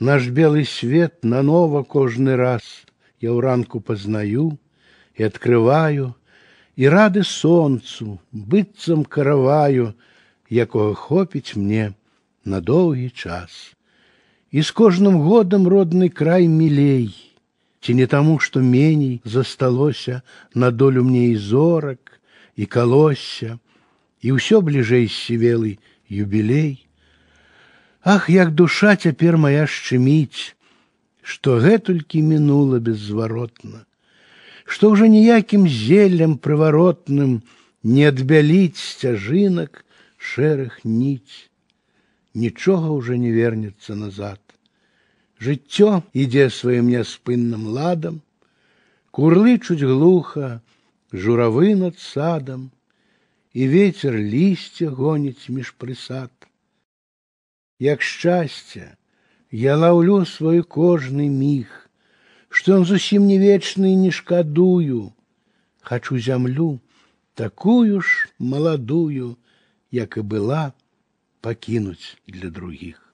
Наш белый свет нанова кожны раз я ўранку пазнаю і открываю, і рады сонцу, быццам караваю, якога хопіць мне на доўгі час. І з кожным годам родны край мілей, ці не таму, што меней засталося на долю мне і зорак, і калосся, і ўсё бліжэй сівелы юбілей. Ах, як душа цяпер моя шчыміць, што гэтулькі мінула беззваротна, што ўжо ніякім зеллем прываротным не адбяліць сцяжынак шэрых ніць. Нічога ўжо не вернецца назад. Жыццё ідзе сваім няспынным ладам, курлычуць глуха, журавы над садам, і ветер лісце гоніць між прысад як шчасце, я лаўлю свой кожны міг, што ён зусім не вечны не шкадую, хачу зямлю такую ж маладую, як і была пакінуць для другіх.